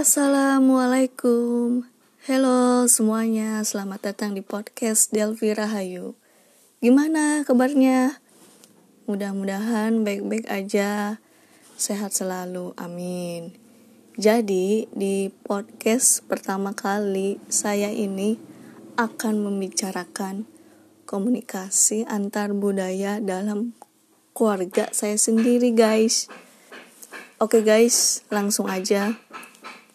Assalamualaikum. Halo semuanya Selamat datang di podcast Delvi Rahayu Gimana kabarnya? Mudah-mudahan baik-baik aja. Sehat selalu, amin. Jadi di podcast pertama kali Saya ini akan membicarakan Komunikasi antar budaya dalam keluarga saya sendiri guys. Oke guys, langsung aja.